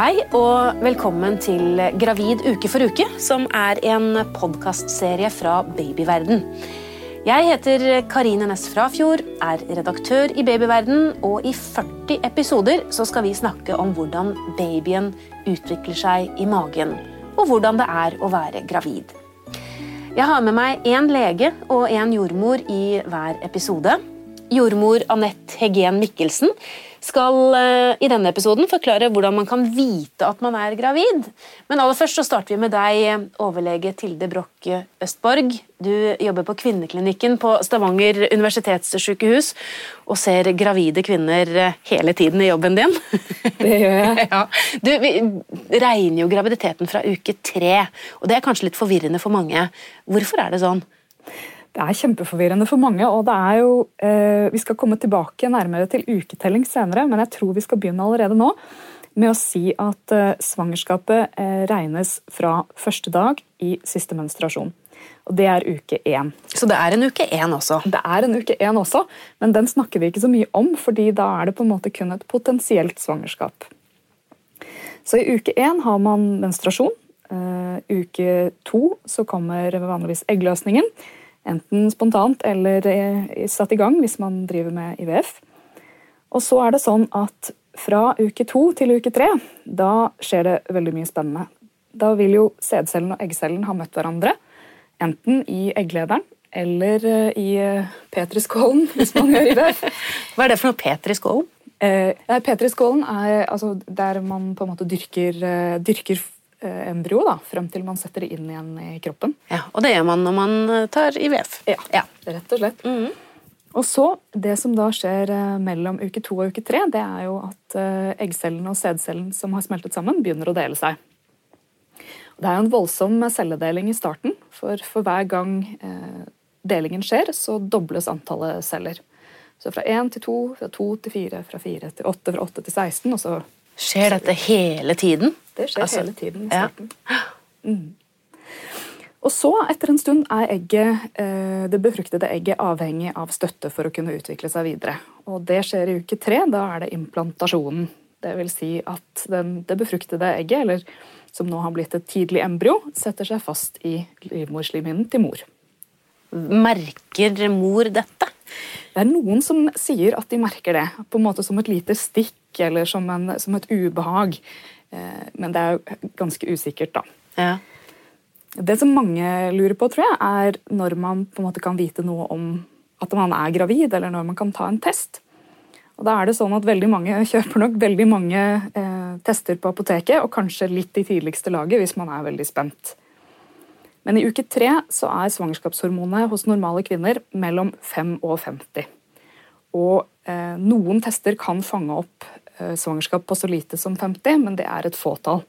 Hei og velkommen til Gravid uke for uke, som er en podkastserie fra babyverden. Jeg heter Karine Næss Frafjord, er redaktør i Babyverden, og i 40 episoder skal vi snakke om hvordan babyen utvikler seg i magen, og hvordan det er å være gravid. Jeg har med meg én lege og én jordmor i hver episode. Jordmor Anette Hegen Mikkelsen skal uh, i denne episoden forklare hvordan man kan vite at man er gravid. Men aller først så starter vi med deg, overlege Tilde Brokke Østborg. Du jobber på kvinneklinikken på Stavanger universitetssykehus og ser gravide kvinner eh, hele tiden i jobben din. Det gjør jeg. ja. Du, vi regner jo graviditeten fra uke tre, og det er kanskje litt forvirrende for mange. Hvorfor er det sånn? Det er kjempeforvirrende for mange. og det er jo, eh, Vi skal komme tilbake nærmere til uketelling senere, men jeg tror vi skal begynne allerede nå med å si at eh, svangerskapet eh, regnes fra første dag i siste menstruasjon. Og Det er uke én. Så det er en uke én også? Det er en uke én også, men den snakker vi ikke så mye om, fordi da er det på en måte kun et potensielt svangerskap. Så i uke én har man menstruasjon. Uh, uke to så kommer vanligvis eggløsningen. Enten spontant eller satt i gang hvis man driver med IVF. Og så er det sånn at fra uke to til uke tre, da skjer det veldig mye spennende. Da vil jo sædcellen og eggcellen ha møtt hverandre. Enten i egglederen eller eh, i eh, petriskålen, hvis man gjør IVF. Hva er det for noe petriskålen? Eh, petriskålen er altså, der man på en måte dyrker, eh, dyrker Eh, embryo da, frem til man setter det inn igjen i kroppen. Ja, Og det gjør man når man eh, tar IVF? Ja, ja. rett og slett. Mm. Og så, Det som da skjer eh, mellom uke to og uke tre, det er jo at eggcellene og sædcellen som har smeltet sammen, begynner å dele seg. Det er jo en voldsom celledeling i starten, for for hver gang delingen skjer, så dobles antallet celler. Så fra én til to, fra to til fire, fra fire til åtte, fra åtte til 16, og så Skjer dette hele tiden? Det skjer altså, hele tiden i starten. Ja. Mm. Og så, etter en stund, er egget, eh, det befruktede egget avhengig av støtte for å kunne utvikle seg videre. Og det skjer i uke tre. Da er det implantasjonen. Det vil si at den, det befruktede egget, eller som nå har blitt et tidlig embryo, setter seg fast i livmorslimhinnen til mor. Merker mor dette? Det er noen som sier at de merker det, på en måte som et lite stikk eller som, en, som et ubehag. Eh, men det er jo ganske usikkert, da. Ja. Det som mange lurer på, tror jeg, er når man på en måte kan vite noe om at man er gravid, eller når man kan ta en test. Og da er det sånn at veldig mange kjøper nok veldig mange eh, tester på apoteket, og kanskje litt i tidligste laget hvis man er veldig spent. Men i uke tre så er svangerskapshormonet hos normale kvinner mellom 5 og 50. Og eh, noen tester kan fange opp Eh, svangerskap på så lite som 50, men det er et fåtall.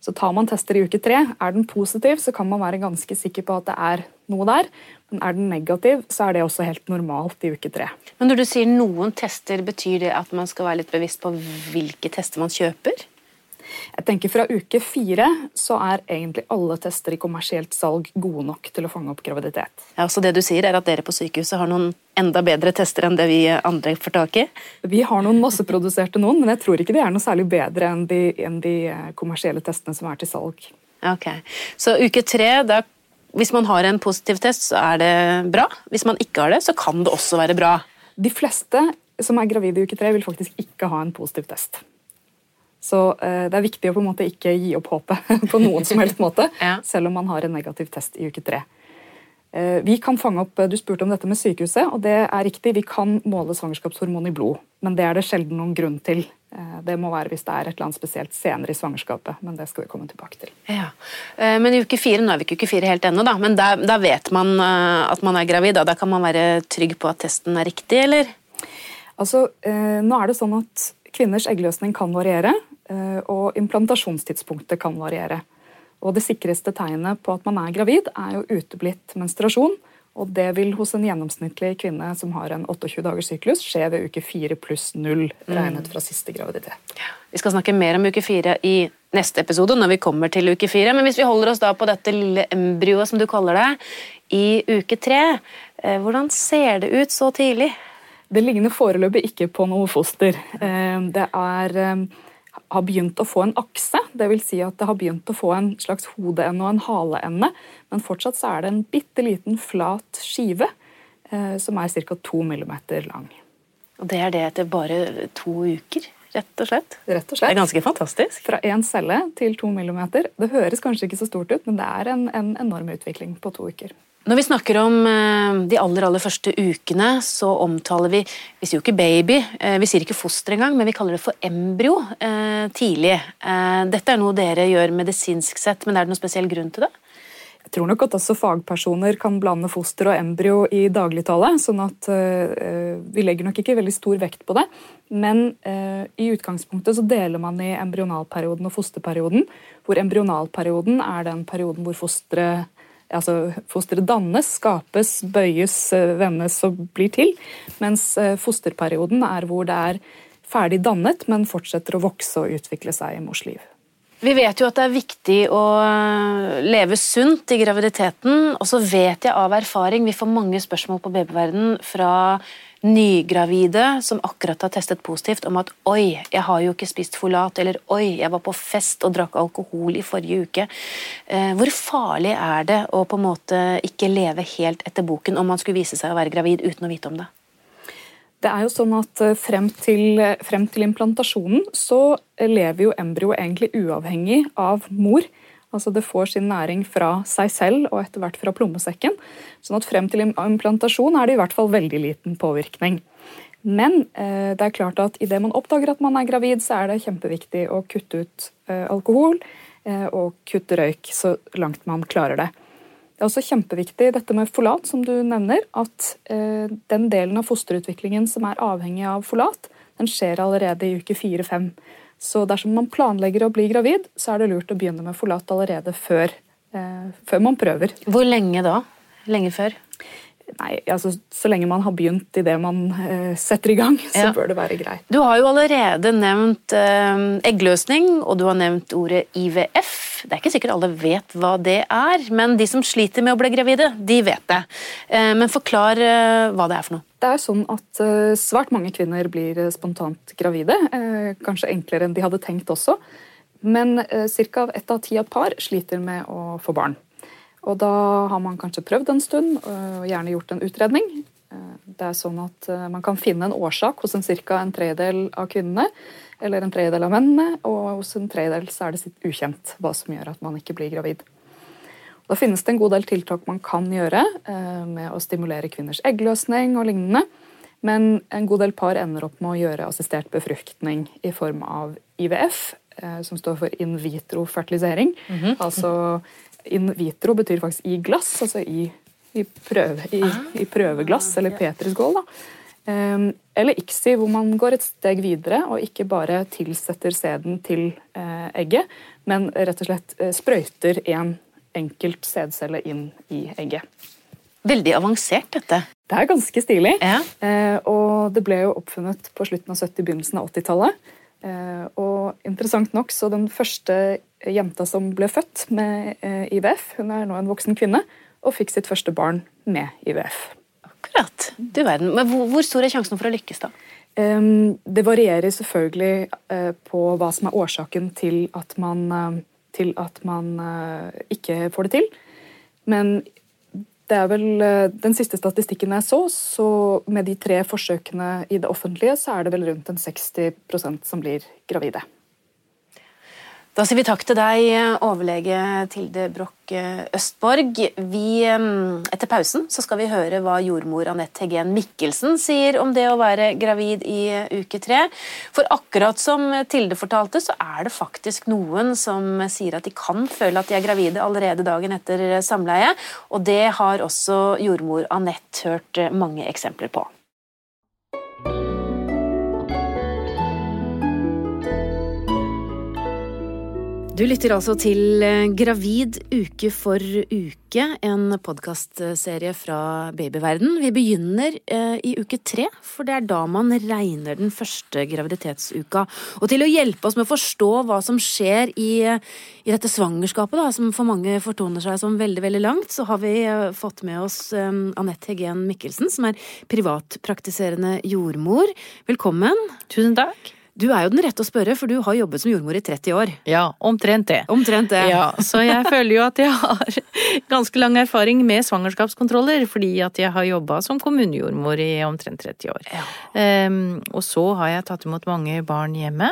Så tar man tester i uke tre, er den positiv, så kan man være ganske sikker på at det er noe der. Men er den negativ, så er det også helt normalt i uke tre. Men når du sier noen tester, betyr det at man skal være litt bevisst på hvilke tester man kjøper? Jeg tenker Fra uke fire så er egentlig alle tester i kommersielt salg gode nok til å fange opp graviditet. Ja, Så det du sier er at dere på sykehuset har noen enda bedre tester enn det vi andre får tak i? Vi har noen masseproduserte noen, men jeg tror ikke de er noe særlig bedre enn de, enn de eh, kommersielle testene som er til salg. Ok, Så uke tre, da, hvis man har en positiv test, så er det bra? Hvis man ikke har det, så kan det også være bra? De fleste som er gravide i uke tre, vil faktisk ikke ha en positiv test. Så eh, det er viktig å på en måte ikke gi opp håpet på noen som helst måte, ja. selv om man har en negativ test i uke tre. Eh, vi kan fange opp, Du spurte om dette med sykehuset, og det er riktig. Vi kan måle svangerskapshormon i blod, men det er det sjelden noen grunn til. Eh, det må være hvis det er et eller annet spesielt senere i svangerskapet, men det skal vi komme tilbake til. Ja. Men i uke fire, nå er vi ikke uke fire helt ennå, da, men da, da vet man at man er gravid? Da. da kan man være trygg på at testen er riktig, eller? Altså, Nå er det sånn at Kvinners eggløsning kan variere. Eh, og implantasjonstidspunktet kan variere. Og Det sikreste tegnet på at man er gravid, er jo uteblitt menstruasjon. Og det vil hos en gjennomsnittlig kvinne som har en 28 dagers syklus, skje ved uke 4 pluss 0, regnet fra siste graviditet. Ja. Vi skal snakke mer om uke 4 i neste episode, når vi kommer til uke 4. Men hvis vi holder oss da på dette lille embryoet, som du kaller det, i uke 3, eh, hvordan ser det ut så tidlig? Det ligner foreløpig ikke på noe foster. Eh, det er har begynt å få en akse. Dvs. Si at det har begynt å få en slags hodeende og en haleende. Men fortsatt så er det en bitte liten flat skive eh, som er ca. to millimeter lang. Og det er det etter bare to uker? Rett og slett? Rett og slett. Det er ganske fantastisk. Fra én celle til to millimeter. Det høres kanskje ikke så stort ut, men det er en, en enorm utvikling på to uker. Når vi snakker om eh, de aller aller første ukene, så omtaler vi Vi sier jo ikke baby, eh, vi sier ikke foster engang, men vi kaller det for embryo eh, tidlig. Dette er noe dere gjør medisinsk sett, men er det noen spesiell grunn til det? Jeg tror nok at også fagpersoner kan blande foster og embryo i dagligtale. sånn at vi legger nok ikke veldig stor vekt på det. Men i utgangspunktet så deler man i embryonalperioden og fosterperioden. Hvor embryonalperioden er den perioden hvor fosteret altså Fosteret dannes, skapes, bøyes, eh, vendes og blir til. Mens eh, fosterperioden er hvor det er ferdig dannet, men fortsetter å vokse og utvikle seg i mors liv. Vi vet jo at det er viktig å eh, leve sunt i graviditeten, og så vet jeg av erfaring Vi får mange spørsmål på babyverden fra nygravide som akkurat har testet positivt, om at 'oi, jeg har jo ikke spist folat', eller 'oi, jeg var på fest og drakk alkohol i forrige uke'. Eh, hvor farlig er det å på en måte ikke leve helt etter boken om man skulle vise seg å være gravid uten å vite om det? Det er jo sånn at eh, Frem til, frem til implantasjonen så lever jo embryoet egentlig uavhengig av mor. Altså Det får sin næring fra seg selv og etter hvert fra plommesekken. sånn at frem til implantasjon er det i hvert fall veldig liten påvirkning. Men eh, det er klart at idet man oppdager at man er gravid, så er det kjempeviktig å kutte ut eh, alkohol eh, og kutte røyk så langt man klarer det. Det er også kjempeviktig dette med folat, som du nevner, at eh, den delen av fosterutviklingen som er avhengig av folat, den skjer allerede i uke fire-fem. Så dersom man planlegger å bli gravid, så er det lurt å begynne med forlat allerede før, eh, før man prøver. Hvor lenge da? Lenge før? Nei, altså Så lenge man har begynt i det man eh, setter i gang, så ja. bør det være greit. Du har jo allerede nevnt eh, eggløsning, og du har nevnt ordet IVF. Det er ikke sikkert alle vet hva det er, men de som sliter med å bli gravide, de vet det. Eh, men forklar eh, hva det er for noe. Det er sånn at eh, Svært mange kvinner blir eh, spontant gravide. Kanskje enklere enn de hadde tenkt også. Men ca. ett av ti av par sliter med å få barn. Og da har man kanskje prøvd en stund og gjerne gjort en utredning. Eh, det er sånn at eh, Man kan finne en årsak hos en ca. en tredjedel av kvinnene eller en tredjedel av mennene, og hos en tredjedel så er det sitt ukjent hva som gjør at man ikke blir gravid. Da finnes det en god del tiltak man kan gjøre eh, med å stimulere kvinners eggløsning og lignende. Men en god del par ender opp med å gjøre assistert befruktning i form av IVF, som står for in vitro fertilisering. Mm -hmm. Altså in vitro betyr faktisk i glass, altså i, i, prøve, i, ah. i prøveglass eller petriskål. Um, eller ICSI, hvor man går et steg videre og ikke bare tilsetter sæden til uh, egget, men rett og slett uh, sprøyter en enkelt sædcelle inn i egget. Veldig avansert, dette. Det er ganske stilig. Ja. Uh, og det ble jo oppfunnet på slutten av 70-, begynnelsen av 80-tallet. og interessant nok, så den første jenta som ble født med eh, IVF. Hun er nå en voksen kvinne og fikk sitt første barn med IVF. Akkurat. Du verden. Men hvor, stor er sjansen for å lykkes, da? det varierer selvfølgelig eh, på hva som er årsaken til at man, eh, til at man ikke får det til. Men det er vel den siste statistikken jeg så, så med de tre forsøkene i det offentlige, så er det vel rundt en 60% som blir gravide. Da sier vi takk til deg, overlege Tilde Broch Østborg. Vi, etter pausen så skal vi høre hva jordmor Anette Hegen Mikkelsen sier om det å være gravid i uke tre. For akkurat som Tilde fortalte, så er det faktisk noen som sier at de kan føle at de er gravide allerede dagen etter samleie. Og det har også jordmor Anette hørt mange eksempler på. Du lytter altså til eh, Gravid uke for uke, en podkastserie fra babyverden. Vi begynner eh, i uke tre, for det er da man regner den første graviditetsuka. Og til å hjelpe oss med å forstå hva som skjer i, i dette svangerskapet, da, som for mange fortoner seg som veldig veldig langt, så har vi eh, fått med oss Anette Hegen Mikkelsen, som er privatpraktiserende jordmor. Velkommen. Tusen takk. Du er jo den rette å spørre, for du har jobbet som jordmor i 30 år. Ja, omtrent det. Omtrent det. Ja, Så jeg føler jo at jeg har ganske lang erfaring med svangerskapskontroller, fordi at jeg har jobba som kommunejordmor i omtrent 30 år. Ja. Um, og så har jeg tatt imot mange barn hjemme.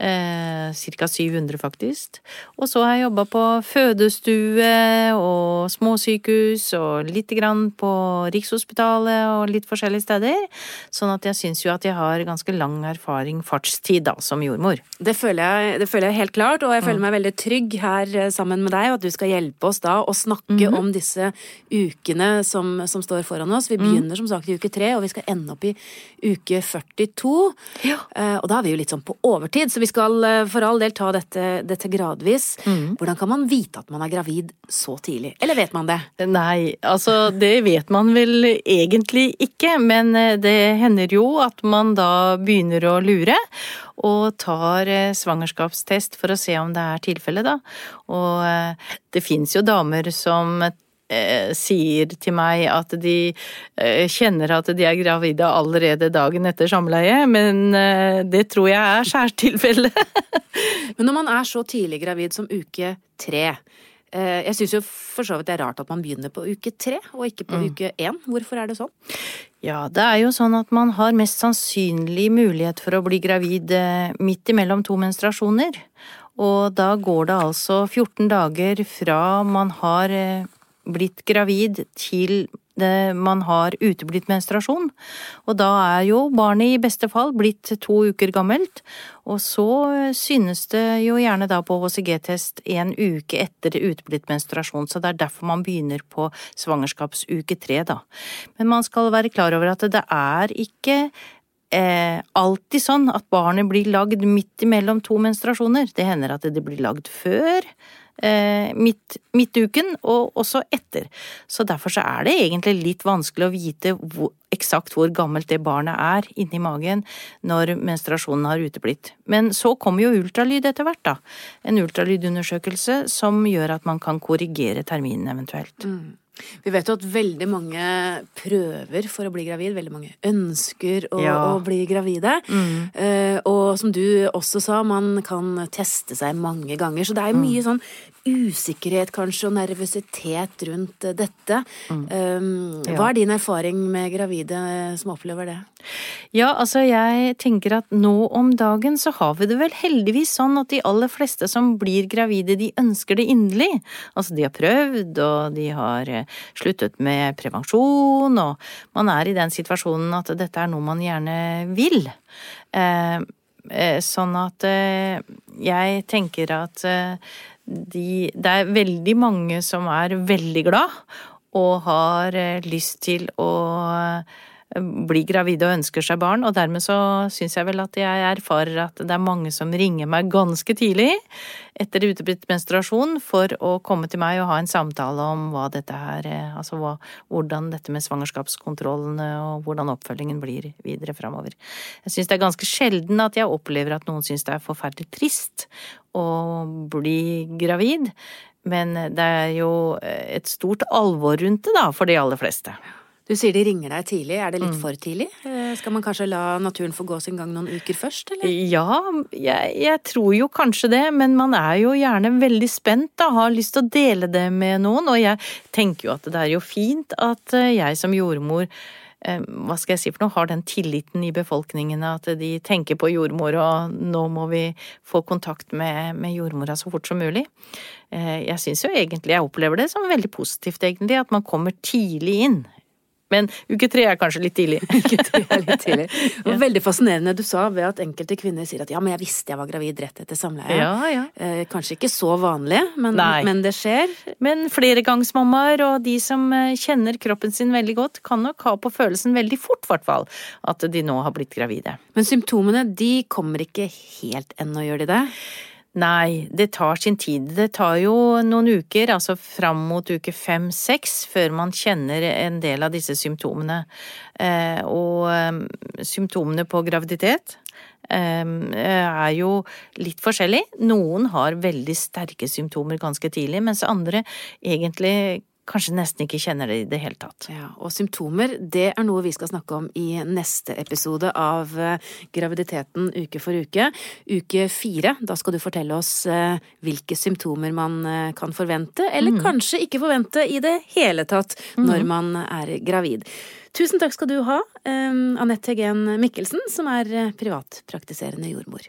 Eh, Ca. 700, faktisk. Og så har jeg jobba på fødestue og småsykehus og lite grann på Rikshospitalet og litt forskjellige steder. Sånn at jeg syns jo at jeg har ganske lang erfaring, fartstid, da, som jordmor. Det føler jeg, det føler jeg helt klart, og jeg føler mm. meg veldig trygg her eh, sammen med deg, og at du skal hjelpe oss da å snakke mm -hmm. om disse ukene som, som, står foran oss. Vi mm. begynner som sagt i uke tre, og vi skal ende opp i uke 42. Ja. Eh, og da er vi jo litt sånn på overtid, så vi skal eh, for all del ta dette, dette gradvis. Mm. Hvordan kan man vite at man er gravid så tidlig? Eller vet man det? Nei, altså det vet man vel egentlig ikke. Men eh, det hender jo at man da begynner å lure. Og tar eh, svangerskapstest for å se om det er tilfellet, da. Og det fins jo damer som sier til meg at de eh, kjenner at de er gravide allerede dagen etter samleie, men eh, det tror jeg er skjærtilfellet. men når man er så tidlig gravid som uke tre eh, jeg syns jo for så vidt det er rart at man begynner på uke tre og ikke på mm. uke én. Hvorfor er det sånn? Ja, det er jo sånn at man har mest sannsynlig mulighet for å bli gravid eh, midt imellom to menstruasjoner. Og da går det altså 14 dager fra man har blitt gravid til man har uteblitt menstruasjon. Og da er jo barnet i beste fall blitt to uker gammelt, og så synes det jo gjerne da på HCG-test en uke etter uteblitt menstruasjon, så det er derfor man begynner på svangerskapsuke tre, da. Men man skal være klar over at det er ikke eh, alltid sånn at barnet blir lagd midt imellom to menstruasjoner. Det hender at det blir lagd før eh, midt, midtuken og også etter. Så derfor så er det egentlig litt vanskelig å vite hvor, eksakt hvor gammelt det barnet er inni magen når menstruasjonen har uteblitt. Men så kommer jo ultralyd etter hvert, da. En ultralydundersøkelse som gjør at man kan korrigere terminen eventuelt. Mm. Vi vet jo at veldig mange prøver for å bli gravid. Veldig mange ønsker å, ja. å bli gravide. Mm. Uh, og som du også sa, man kan teste seg mange ganger. Så det er mye mm. sånn usikkerhet kanskje og nervøsitet rundt dette. Mm. Um. Hva er din erfaring med gravide som opplever det? Ja, altså jeg tenker at nå om dagen så har vi det vel heldigvis sånn at de aller fleste som blir gravide, de ønsker det inderlig. Altså de har prøvd, og de har eh, sluttet med prevensjon, og man er i den situasjonen at dette er noe man gjerne vil. Eh, sånn at jeg tenker at de, det er veldig mange som er veldig glad og har eh, lyst til å eh, bli gravide og ønsker seg barn, og dermed så syns jeg vel at jeg erfarer at det er mange som ringer meg ganske tidlig etter uteblitt menstruasjon for å komme til meg og ha en samtale om hva dette er, eh, altså hva, hvordan dette med svangerskapskontrollene og hvordan oppfølgingen blir videre framover. Jeg syns det er ganske sjelden at jeg opplever at noen syns det er forferdelig trist å bli gravid. Men det er jo et stort alvor rundt det, da, for de aller fleste. Du sier de ringer deg tidlig. Er det litt mm. for tidlig? Eh, skal man kanskje la naturen få gå sin gang noen uker først, eller? Ja, jeg, jeg tror jo kanskje det, men man er jo gjerne veldig spent da, har lyst til å dele det med noen. Og jeg tenker jo at det er jo fint at eh, jeg som jordmor Eh, hva skal jeg si for noe, har den tilliten i befolkningen at de tenker på jordmor og nå må vi få kontakt med, med jordmora så fort som mulig. Jeg syns jo egentlig jeg opplever det som veldig positivt, egentlig, at man kommer tidlig inn. Men uke tre er kanskje litt tidlig. uke tre er litt tidlig. Og veldig fascinerende du sa ved at enkelte kvinner sier at ja, men jeg visste jeg var gravid rett etter samleie. Ja, ja. Eh, kanskje ikke så vanlig, men, men, det skjer. Men fleregangsmammaer og de som eh, kjenner kroppen sin veldig godt, kan nok ha på følelsen veldig fort, i hvert fall, at de nå har blitt gravide. Men symptomene, de kommer ikke helt ennå, gjør de det? Nei, det tar sin tid. Det tar jo noen uker, altså fram mot uke fem-seks, før man kjenner en del av disse symptomene. Eh, og eh, symptomene på graviditet eh, er jo litt forskjellig. Noen har veldig sterke symptomer ganske tidlig, mens andre egentlig kanskje nesten ikke kjenner det i det hele tatt. Ja, og symptomer, det er noe vi skal snakke om i neste episode av eh, Graviditeten uke for uke. Uke fire, da skal du fortelle oss eh, hvilke symptomer man eh, kan forvente, eller mm. kanskje ikke forvente i det hele tatt når mm. man er gravid. Tusen takk skal du ha, Anette Hegen Mikkelsen, som er privatpraktiserende jordmor.